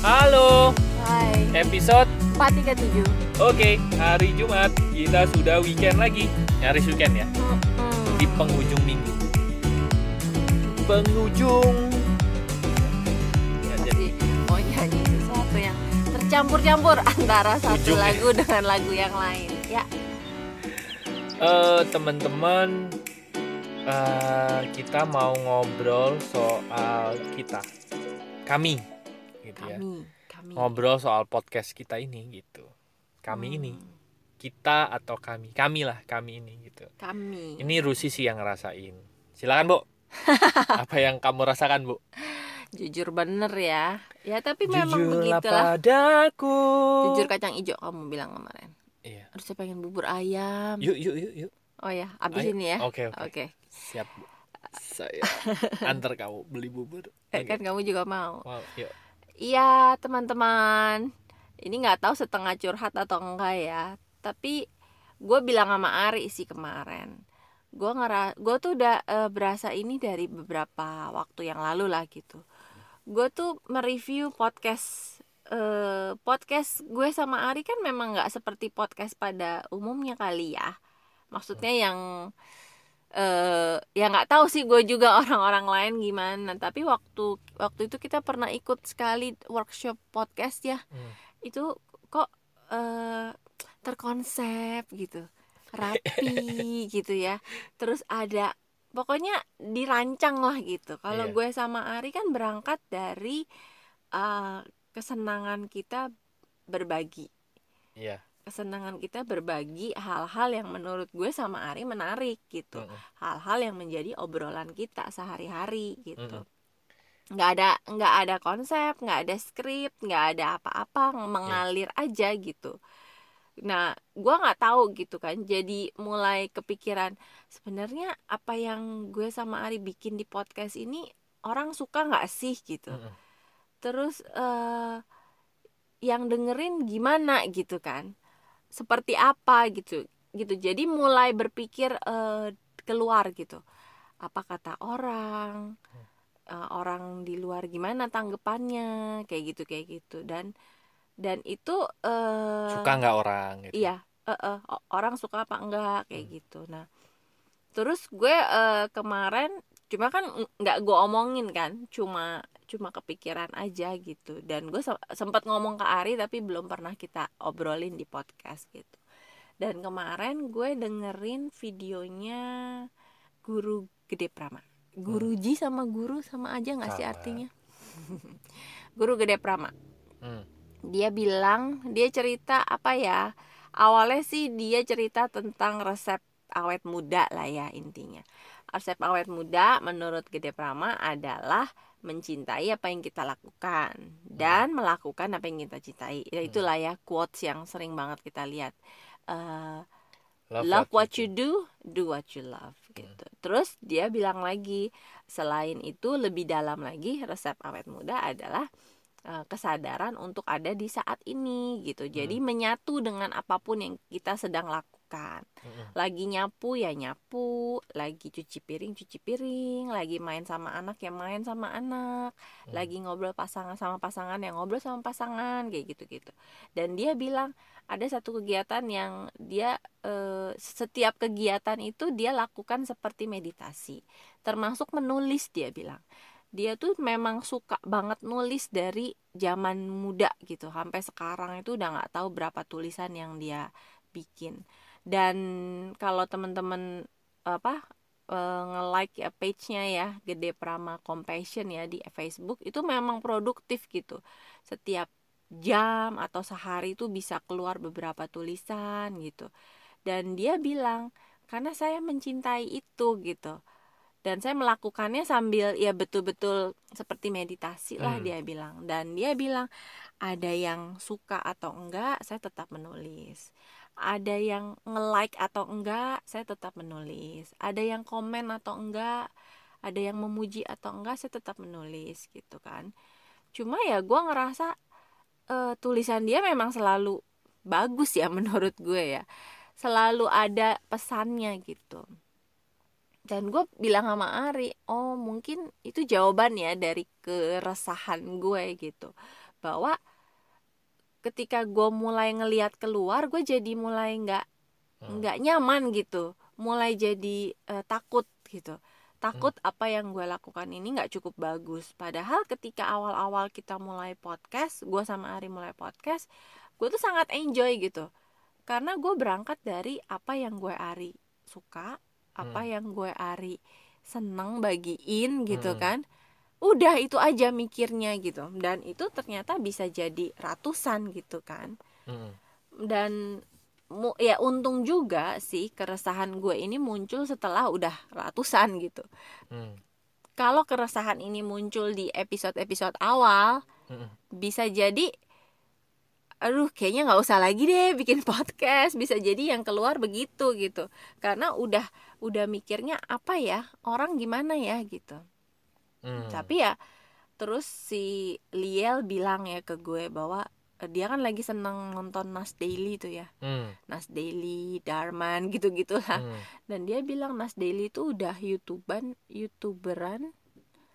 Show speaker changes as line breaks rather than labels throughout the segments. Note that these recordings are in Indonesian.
Halo,
Hai,
episode?
437
Oke, hari Jumat. Kita sudah weekend lagi. Nyaris weekend ya, di penghujung minggu. Penghujung. Ya, jadi
mau nyanyi sesuatu yang tercampur-campur antara satu
Ujung ya.
lagu dengan lagu yang lain. Ya,
eh, teman-teman, eh, kita mau ngobrol soal kita, kami, gitu ya.
kami Kami
Ngobrol soal podcast kita ini, gitu. Kami
Hmm,
ini, kita atau kami, kami lah, kami ini, gitu.
Kami
Ini Rusi sih yang ngerasain. Silakan, Bu. Apa yang kamu rasakan, Bu?
Jujur bener ya Ya tapi memang
Jujurlah
begitulah
padaku.
Jujur kacang ijo kamu bilang kemarin
Iya.
Aduh saya pengen bubur ayam
Yuk, yuk, yuk, yuk.
Oh ya, abis
Ayo.
ini ya
Oke, oke.
Oke
Siap, Bu. Saya antar kamu beli bubur.
Eh,
Oke.
Kan kamu juga mau
Wow, yuk.
Iya teman-teman. Ini nggak tahu setengah curhat atau enggak ya. Tapi gue bilang sama Ari sih kemarin. Gue ngera gue tuh udah eh, berasa ini dari beberapa waktu yang lalu lah gitu. Gue tuh mereview podcast eh, Podcast gue sama Ari kan memang nggak seperti podcast pada umumnya kali ya. Maksudnya yang eh ya nggak tahu sih gue juga orang-orang lain gimana tapi waktu waktu itu kita pernah ikut sekali workshop podcast ya
Hmm.
itu kok eh terkonsep gitu rapi gitu ya terus ada pokoknya dirancang lah gitu kalau
Iya.
gue sama Ari kan berangkat dari eh, kesenangan kita berbagi
Iya.
Kesenangan kita berbagi hal-hal yang menurut gue sama Ari menarik gitu.
Mm-mm.
hal-hal yang menjadi obrolan kita sehari-hari gitu.
Mm-mm.
nggak ada nggak ada konsep nggak ada skrip nggak ada apa-apa mengalir aja gitu. Nah gua nggak tahu gitu kan jadi mulai kepikiran sebenarnya apa yang gue sama Ari bikin di podcast ini orang suka nggak sih? gitu.
Mm-mm.
terus eh yang dengerin gimana gitu kan seperti apa gitu gitu. Jadi mulai berpikir eh, keluar gitu. Apa kata orang eh, orang di luar gimana tanggapannya kayak gitu kayak gitu. Dan dan itu eh,
Suka nggak orang gitu?
iya eh, o- orang suka apa enggak kayak gitu. Nah terus gue eh, kemarin cuma kan ng- nggak gue omongin kan cuma cuma kepikiran aja gitu. Dan gue se- sempat ngomong ke Ari tapi belum pernah kita obrolin di podcast gitu. Dan kemarin gue dengerin videonya guru gede Prama. Guruji sama guru sama aja nggak sih artinya? Guru gede Prama.
Hmm.
dia bilang dia cerita apa ya awalnya sih dia cerita tentang resep awet muda lah ya intinya. Resep awet muda menurut Gede Prama adalah mencintai apa yang kita lakukan dan melakukan apa yang kita cintai ya itulah ya quotes yang sering banget kita lihat Eh, love what you do, do what you love gitu. Terus dia bilang lagi selain itu lebih dalam lagi resep awet muda adalah eh, kesadaran untuk ada di saat ini gitu. Jadi menyatu dengan apa pun yang kita sedang lakukan.
Mm-mm.
Lagi nyapu ya nyapu, lagi cuci piring cuci piring, lagi main sama anak ya main sama anak,
Hmm.
lagi ngobrol pasangan sama pasangan yang ngobrol sama pasangan kayak gitu-gitu. Dan dia bilang ada satu kegiatan yang dia eh, setiap kegiatan itu dia lakukan seperti meditasi. Termasuk menulis dia bilang. Dia tuh memang suka banget nulis dari zaman muda gitu. Sampai sekarang itu udah nggak tahu berapa tulisan yang dia bikin dan kalau teman-teman apa eh, nge-like ya page-nya ya Gede Prama Compassion ya di Facebook itu memang produktif gitu. Setiap jam atau sehari itu bisa keluar beberapa tulisan gitu. Dan dia bilang karena saya mencintai itu gitu. Dan saya melakukannya sambil ya betul-betul seperti meditasi lah
Hmm.
dia bilang. Dan dia bilang ada yang suka atau enggak saya tetap menulis ada yang nge-like atau enggak saya tetap menulis. Ada yang komen atau enggak ada yang memuji atau enggak saya tetap menulis gitu kan. Cuma ya gue ngerasa eh, tulisan dia memang selalu bagus ya menurut gue ya. Selalu ada pesannya gitu. Dan gue bilang sama Ari oh mungkin itu jawaban ya dari keresahan gue gitu. Bahwa ketika gue mulai ngelihat keluar gue jadi mulai nggak
Hmm.
nggak nyaman gitu mulai jadi eh, takut gitu takut apa yang gue lakukan ini nggak cukup bagus padahal ketika awal-awal kita mulai podcast gue sama Ari mulai podcast gue tuh sangat enjoy gitu karena gue berangkat dari apa yang gue Ari suka apa
Hmm.
yang gue Ari seneng bagiin gitu
Hmm.
kan udah itu aja mikirnya gitu. Dan itu ternyata bisa jadi ratusan gitu kan.
Mm.
dan ya untung juga sih keresahan gue ini muncul setelah udah ratusan gitu.
Mm.
kalau keresahan ini muncul di episode-episode awal
Mm.
bisa jadi aduh kayaknya nggak usah lagi deh bikin podcast. Bisa jadi yang keluar begitu gitu. Karena udah udah mikirnya apa ya? Orang gimana ya gitu
Mm.
tapi ya terus si Liel bilang ya ke gue bahwa eh, dia kan lagi seneng nonton Nas Daily tuh ya
Mm.
Nas Daily, Darman gitu-gitu lah.
Mm.
Dan dia bilang Nas Daily itu udah YouTubean, YouTuberan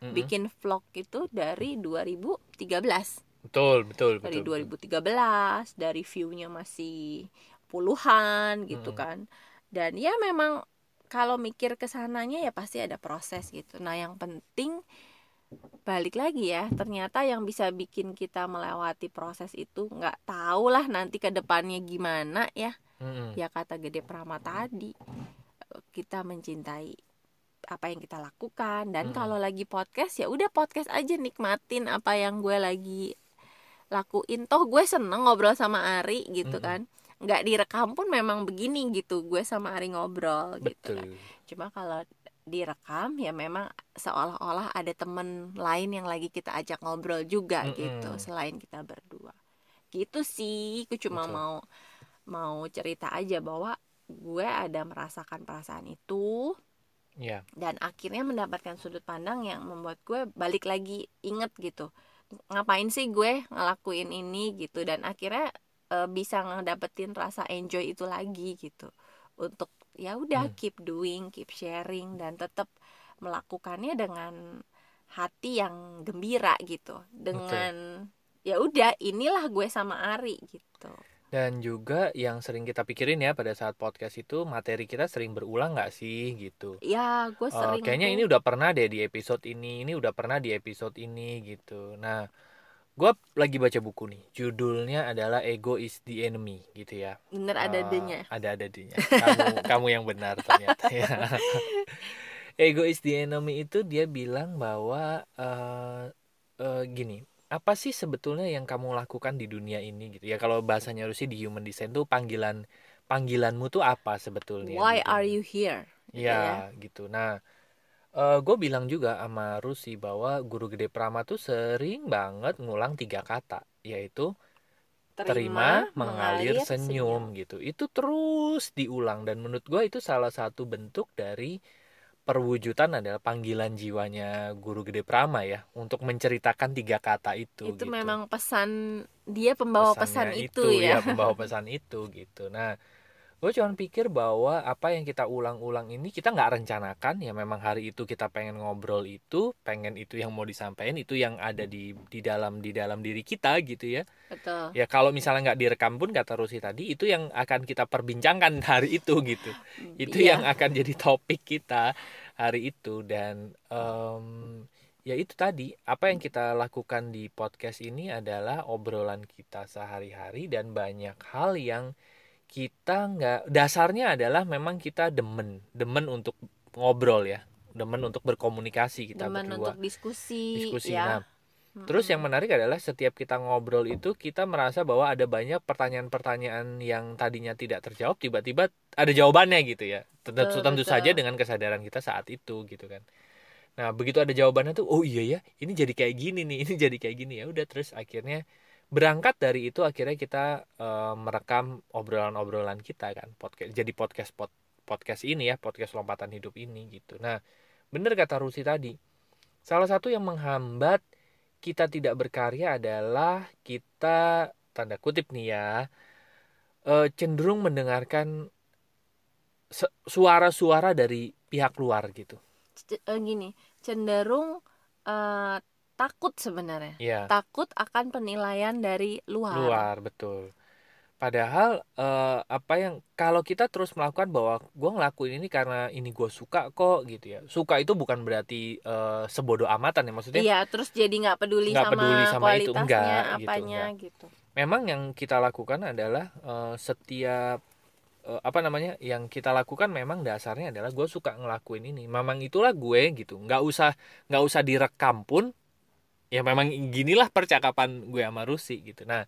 Mm-mm.
bikin vlog itu dari 2013.
betul betul
Dari
betul
2013, dari view-nya masih puluhan gitu
Mm.
kan. Dan ya memang kalau mikir ke sananya ya pasti ada proses gitu. Nah, yang penting balik lagi ya, ternyata yang bisa bikin kita melewati proses itu nggak tahu lah nanti ke depannya gimana ya.
Mm-mm.
ya kata Gede Prama tadi kita mencintai apa yang kita lakukan dan
Mm.
kalau lagi podcast ya udah podcast aja nikmatin apa yang gue lagi lakuin toh gue seneng ngobrol sama Ari gitu
Mm-mm.
kan nggak direkam pun memang begini gitu gue sama Ari ngobrol gitu
betul
kan. cuma kalau direkam ya memang seolah-olah ada temen lain yang lagi kita ajak ngobrol juga
Mm-mm.
gitu selain kita berdua gitu sih aku cuma
Betul.
mau mau cerita aja bahwa gue ada merasakan perasaan itu
ya
dan akhirnya mendapatkan sudut pandang yang membuat gue balik lagi inget gitu ngapain sih gue ngelakuin ini gitu dan akhirnya e, bisa ngedapetin rasa enjoy itu lagi gitu. Untuk ya udah
Hmm.
keep doing keep sharing dan tetap melakukannya dengan hati yang gembira gitu. Dengan ya udah inilah gue sama Ari gitu.
Dan juga yang sering kita pikirin ya pada saat podcast itu materi kita sering berulang nggak sih gitu?
Ya gue
Eh,
sering
kayaknya
tuh-
ini udah pernah deh di episode ini ini udah pernah di episode ini gitu. Nah gue lagi baca buku nih judulnya adalah ego is the enemy gitu ya.
Bener ada
Eh,
adanya
ada adanya kamu kamu yang benar ternyata ya. Ego is the enemy itu dia bilang bahwa eh eh, gini apa sih sebetulnya yang kamu lakukan di dunia ini gitu ya? Kalau bahasanya Rusi di human design tuh panggilan panggilanmu tuh apa sebetulnya
why
gitu.
are you here? Gitu
ya. gitu. Nah gue bilang juga sama Rusi bahwa guru gede Prama tuh sering banget ngulang tiga kata yaitu terima, mengalir, senyum, gitu. Itu terus diulang dan menurut gue itu salah satu bentuk dari perwujudan adalah panggilan jiwanya guru gede Prama ya untuk menceritakan tiga kata itu.
itu
gitu.
memang pesan dia pembawa pesan
Pesannya
itu, ya,
pembawa pesan itu gitu. Nah, gue cuma pikir bahwa apa yang kita ulang-ulang ini kita nggak rencanakan ya memang hari itu kita pengen ngobrol itu, pengen itu yang mau disampaikan itu yang ada di di dalam di dalam diri kita gitu ya.
betul
Ya kalau misalnya nggak direkam pun kata Rusi tadi itu yang akan kita perbincangkan hari itu gitu. Itu
Iya.
yang akan jadi topik kita hari itu dan em, ya itu tadi apa yang kita lakukan di podcast ini adalah obrolan kita sehari-hari dan banyak hal yang kita nggak dasarnya adalah memang kita demen demen untuk ngobrol ya demen untuk berkomunikasi kita
Demen
berdua
untuk diskusi,
diskusi
ya
nah Terus yang menarik adalah setiap kita ngobrol itu kita merasa bahwa ada banyak pertanyaan-pertanyaan yang tadinya tidak terjawab tiba-tiba ada jawabannya gitu ya. Tentu,
Betul,
tentu
betul.
saja dengan kesadaran kita saat itu gitu kan. Nah, begitu ada jawabannya tuh oh iya ya, ini jadi kayak gini nih, ini jadi kayak gini ya. Udah terus akhirnya berangkat dari itu akhirnya kita eh, merekam obrolan-obrolan kita kan podcast jadi podcast pod, podcast ini ya podcast lompatan hidup ini gitu. Nah bener kata Rusi tadi salah satu yang menghambat kita tidak berkarya adalah kita tanda kutip nih ya eh, cenderung mendengarkan suara-suara dari pihak luar gitu.
C- eh, gini cenderung eh, takut sebenarnya.
Ya
takut akan penilaian dari luar,
luar betul. Padahal eh, apa yang kalau kita terus melakukan bahwa gue ngelakuin ini karena ini gue suka kok gitu ya. Suka itu bukan berarti eh, sebodoh amatan ya maksudnya
iya terus jadi nggak peduli
Nggak
sama
peduli sama itu,
kualitasnya
enggak, gitu,
apanya
enggak.
gitu,
memang yang kita lakukan adalah eh, setiap eh, apa namanya yang kita lakukan memang dasarnya adalah gue suka ngelakuin ini. Memang itulah gue gitu. Nggak usah nggak usah direkam pun ya memang ginilah percakapan gue sama Rusi gitu nah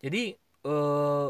jadi eh,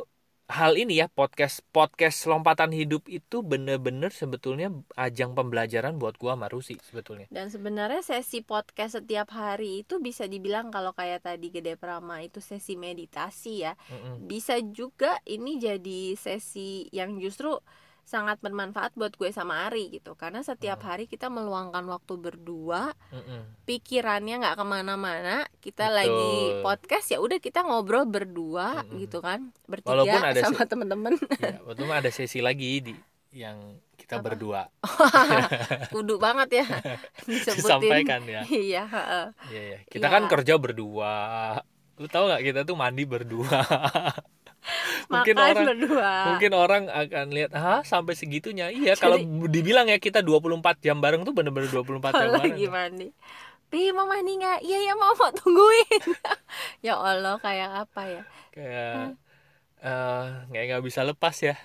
hal ini ya podcast podcast lompatan hidup itu bener-bener sebetulnya ajang pembelajaran buat gue sama Rusi sebetulnya
Dan sebenarnya sesi podcast setiap hari itu bisa dibilang kalau kayak tadi Gede Prama itu sesi meditasi ya.
Mm-mm.
Bisa juga ini jadi sesi yang justru sangat bermanfaat buat gue sama Ari gitu. Karena setiap
Hmm.
hari kita meluangkan waktu berdua,
Mm-mm.
pikirannya nggak ke mana-mana. Kita
Betul.
lagi podcast ya udah kita ngobrol berdua
Mm-mm.
gitu kan, bertiga
Walaupun ada
sama temen-temen.
ya mah ada sesi lagi di yang kita
Apa?
berdua
Kudu banget ya disebutin.
disampaikan ya
Iya, heeh.
Iya, iya. Kita
Ya.
kan kerja berdua. Lu tahu nggak kita tuh mandi berdua. mungkin
Makan
orang
berdua.
mungkin orang akan lihat, "Ah, sampai segitunya." Iya, kalau dibilang ya kita 24 jam bareng tuh bener-bener 24 jam bareng.
lagi mandi Pi mau mandi nggak? Iya ya mau mau tungguin Ya Allah kayak apa ya
Kayak eh kayak nggak bisa lepas ya.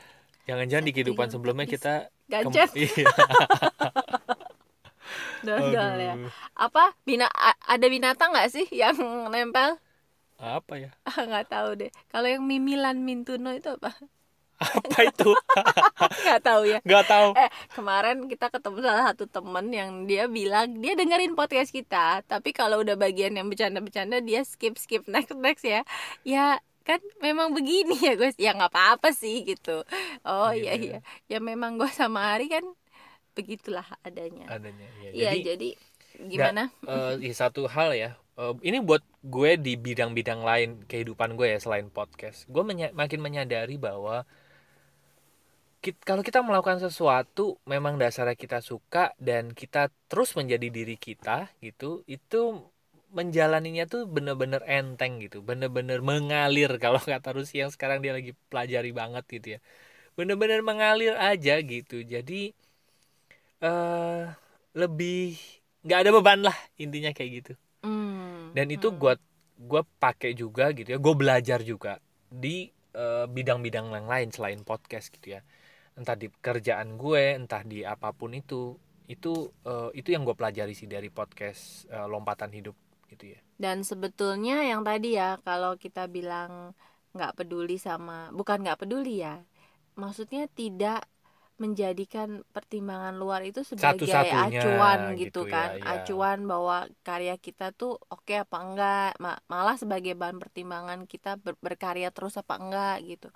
Jangan-jangan di kehidupan
Iya,
sebelumnya
bisa.
kita
Gadget
Iya.
dodol ya. Apa bina ada binatang nggak sih yang nempel?
Apa ya?
Ah nggak tahu deh Kalau yang mimilan mintuno itu apa?
Apa itu?
Nggak tahu ya
Nggak tahu.
Eh kemarin kita ketemu salah satu temen yang dia bilang dia dengerin podcast kita Tapi kalau udah bagian yang bercanda-bercanda dia skip skip next next ya Ya kan memang begini ya guys ya nggak apa-apa sih gitu oh
Gitu
iya
ya.
iya ya memang gue sama Ari kan begitulah adanya
Adanya. Ya,
Iya
jadi
jadi gimana
eh ya, satu hal ya eh, ini buat gue di bidang-bidang lain kehidupan gue ya selain podcast. Gue menya- makin menyadari bahwa kit- kalau kita melakukan sesuatu memang dasarnya kita suka dan kita terus menjadi diri kita gitu itu menjalaninya tuh bener-bener enteng gitu. Bener-bener mengalir. Kalau kata Rusi yang sekarang dia lagi pelajari banget gitu ya. Bener-bener mengalir aja gitu. Jadi eh lebih nggak ada beban lah intinya kayak gitu dan itu
hmm.
gua gua pakai juga gitu ya. Gue belajar juga di eh, bidang-bidang yang lain selain podcast gitu ya. Entah di kerjaan gue entah di apa pun itu. Itu eh, itu yang gue pelajari sih dari podcast eh, lompatan hidup gitu ya.
Dan sebetulnya yang tadi ya kalau kita bilang nggak peduli sama bukan nggak peduli ya. Maksudnya tidak menjadikan pertimbangan luar itu sebagai acuan
gitu
gitu,
ya,
kan
iya.
acuan bahwa karya kita tuh oke apa enggak Ma- malah sebagai bahan pertimbangan kita ber- berkarya terus apa enggak gitu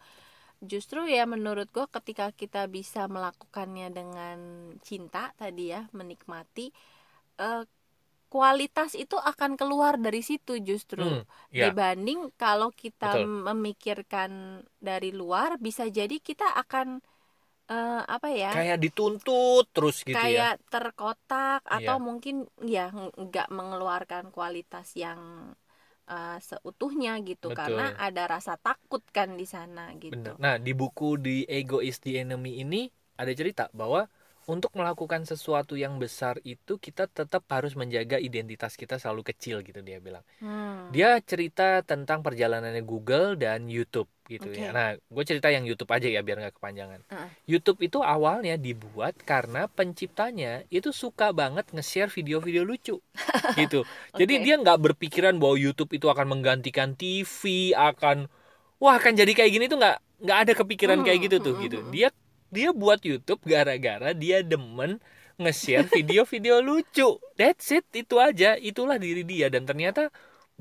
justru ya menurut gue ketika kita bisa melakukannya dengan cinta tadi ya menikmati eh, kualitas itu akan keluar dari situ justru
Hmm, ya
dibanding kalau kita
Betul.
memikirkan dari luar bisa jadi kita akan eh, apa ya
kayak dituntut terus gitu ya
kayak terkotak atau
Iya.
mungkin ya ng- nggak mengeluarkan kualitas yang eh, seutuhnya gitu
Betul.
karena ada rasa takut kan di sana gitu
Bener. Nah, di buku The Ego is the Enemy ini ada cerita bahwa untuk melakukan sesuatu yang besar itu kita tetap harus menjaga identitas kita selalu kecil gitu dia bilang.
Hmm.
Dia cerita tentang perjalanannya Google dan YouTube gitu
Oke.
ya. Nah, gue cerita yang YouTube aja ya biar nggak kepanjangan.
Ah.
YouTube itu awalnya dibuat karena penciptanya itu suka banget nge-share video-video lucu gitu. Jadi
Oke.
dia nggak berpikiran bahwa YouTube itu akan menggantikan TV, akan wah akan jadi kayak gini tuh nggak nggak ada kepikiran
Hmm,
kayak gitu tuh
hmm,
gitu.
hmm.
Dia dia buat YouTube gara-gara dia demen nge-share video-video lucu. That's it, itu aja. Itulah diri dia dan ternyata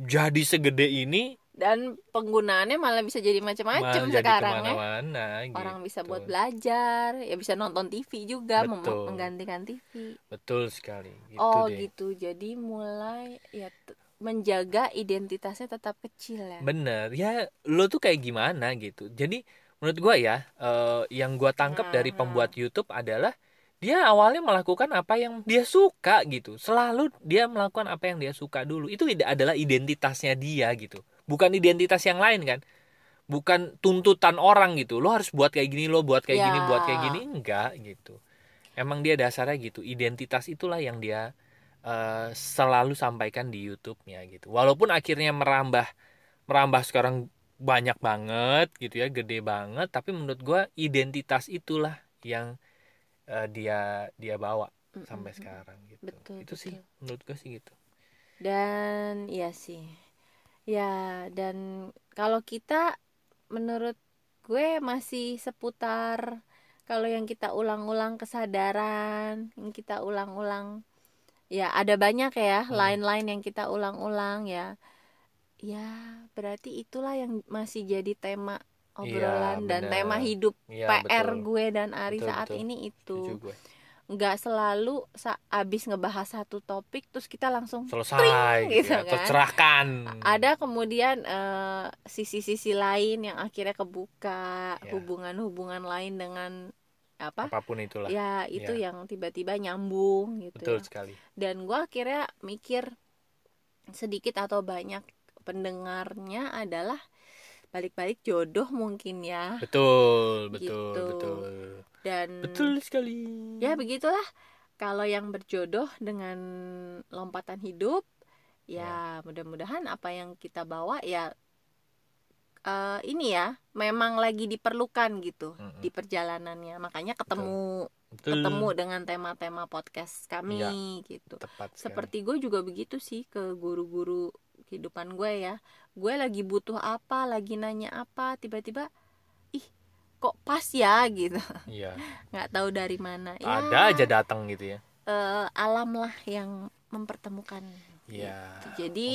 jadi segede ini
dan penggunaannya malah bisa jadi macam-macam sekarang ya
ke mana-mana
orang bisa
gitu.
buat belajar ya bisa nonton TV juga
Betul.
menggantikan TV
Betul sekali. Gitu
oh
deh.
gitu jadi mulai ya menjaga identitasnya tetap kecil ya
Bener, ya lo tuh kayak gimana gitu. Jadi menurut gua ya, eh, yang gua tangkap dari
Hmm,
pembuat YouTube adalah dia awalnya melakukan apa yang dia suka gitu selalu dia melakukan apa yang dia suka dulu itu adalah identitasnya dia gitu bukan identitas yang lain kan? Bukan tuntutan orang gitu. Lo harus buat kayak gini lo buat kayak
Ya.
gini buat kayak gini. Enggak gitu. Emang dia dasarnya gitu. Identitas itulah yang dia eh, selalu sampaikan di YouTube-nya gitu. Walaupun akhirnya merambah merambah sekarang banyak banget gitu ya gede banget. Tapi menurut gua identitas itulah yang eh, dia dia bawa sampai
Mm-mm.
sekarang gitu.
Betul,
itu sih
betul.
menurut gua sih gitu.
Dan iya sih ya dan kalau kita menurut gue masih seputar kalau yang kita ulang-ulang kesadaran yang kita ulang-ulang ya ada banyak ya
Hmm.
lain-lain yang kita ulang-ulang ya ya berarti itulah yang masih jadi tema obrolan dan
bener.
tema hidup
Iya,
PR
betul.
gue dan Ari
Betul,
saat
betul.
ini itu
Setuju gue.
Nggak selalu sa abis ngebahas satu topik terus kita langsung
selesai
Tring,
gitu,
gitu
ya,
kan.
tercerahkan
ada kemudian eh, sisi-sisi lain yang akhirnya kebuka
Ya.
hubungan-hubungan lain dengan apa
apa pun itulah
ya itu
Ya.
yang tiba-tiba nyambung gitu
betul
ya.
sekali
dan gua akhirnya mikir sedikit atau banyak pendengarnya adalah balik-balik jodoh mungkin ya
betul betul
Gitu.
betul
dan
betul sekali.
Ya begitulah. Kalau yang berjodoh dengan lompatan hidup ya mudah-mudahan apa yang kita bawa ya eh, ini ya memang lagi diperlukan gitu
Mm-mm.
di perjalanannya. Makanya ketemu
betul.
ketemu dengan tema-tema podcast kami
Iya.
gitu.
tepat sekali.
seperti gue juga begitu sih ke guru-guru kehidupan gue ya. Gue lagi butuh apa lagi nanya apa tiba-tiba kok pas ya gitu.
Iya.
Nggak tahu dari mana. Ya
ada aja datang gitu ya.
eh, alam lah yang mempertemukan.
Iya.
gitu. jadi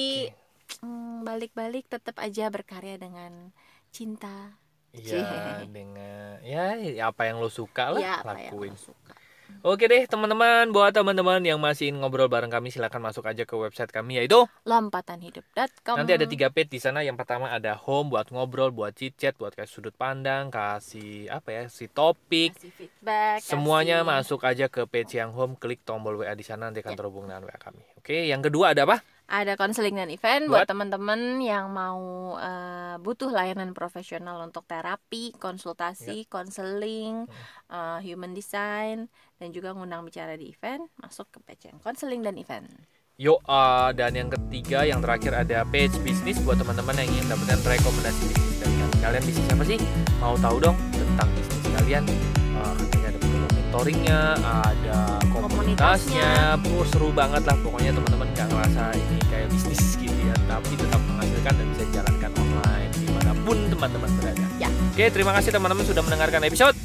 mm, balik-balik tetap aja berkarya dengan cinta.
Iya dengan ya apa yang lo suka lah
ya apa yang
lakuin.
lo suka
Oke deh teman-teman, buat teman-teman yang masih ingin ngobrol bareng kami silahkan masuk aja ke website kami yaitu
lompatanhidup.com
nanti ada tiga page di sana. Yang pertama ada home buat ngobrol, buat chit chat, buat kasih sudut pandang, kasih apa ya, si topik.
kasih feedback
Semuanya
kasih-
masuk aja ke page yang home, klik tombol WA di sana nanti akan
Ya.
terhubung dengan WA kami. Oke, yang kedua ada apa?
ada konseling dan event
Buat-
buat teman-teman yang mau eh, butuh layanan profesional untuk terapi,
Ya.
konsultasi, konseling,
Hmm.
eh, human design dan juga ngundang bicara di event masuk ke page yang konseling dan event.
Yo, uh, dan yang ketiga, yang terakhir ada page bisnis buat teman-teman yang ingin dapatkan rekomendasi bisnis dari kami. Kalian bisnis apa sih? Mau tahu dong tentang bisnis kalian? Uh, ada program mentoringnya, ada komunitasnya, oh, seru banget lah. Pokoknya teman-teman gak ngerasa ini kayak bisnis gitu ya, tapi tetap menghasilkan dan bisa dijalankan online di mana pun teman-teman berada.
Ya.
Oke, terima kasih teman-teman sudah mendengarkan episode.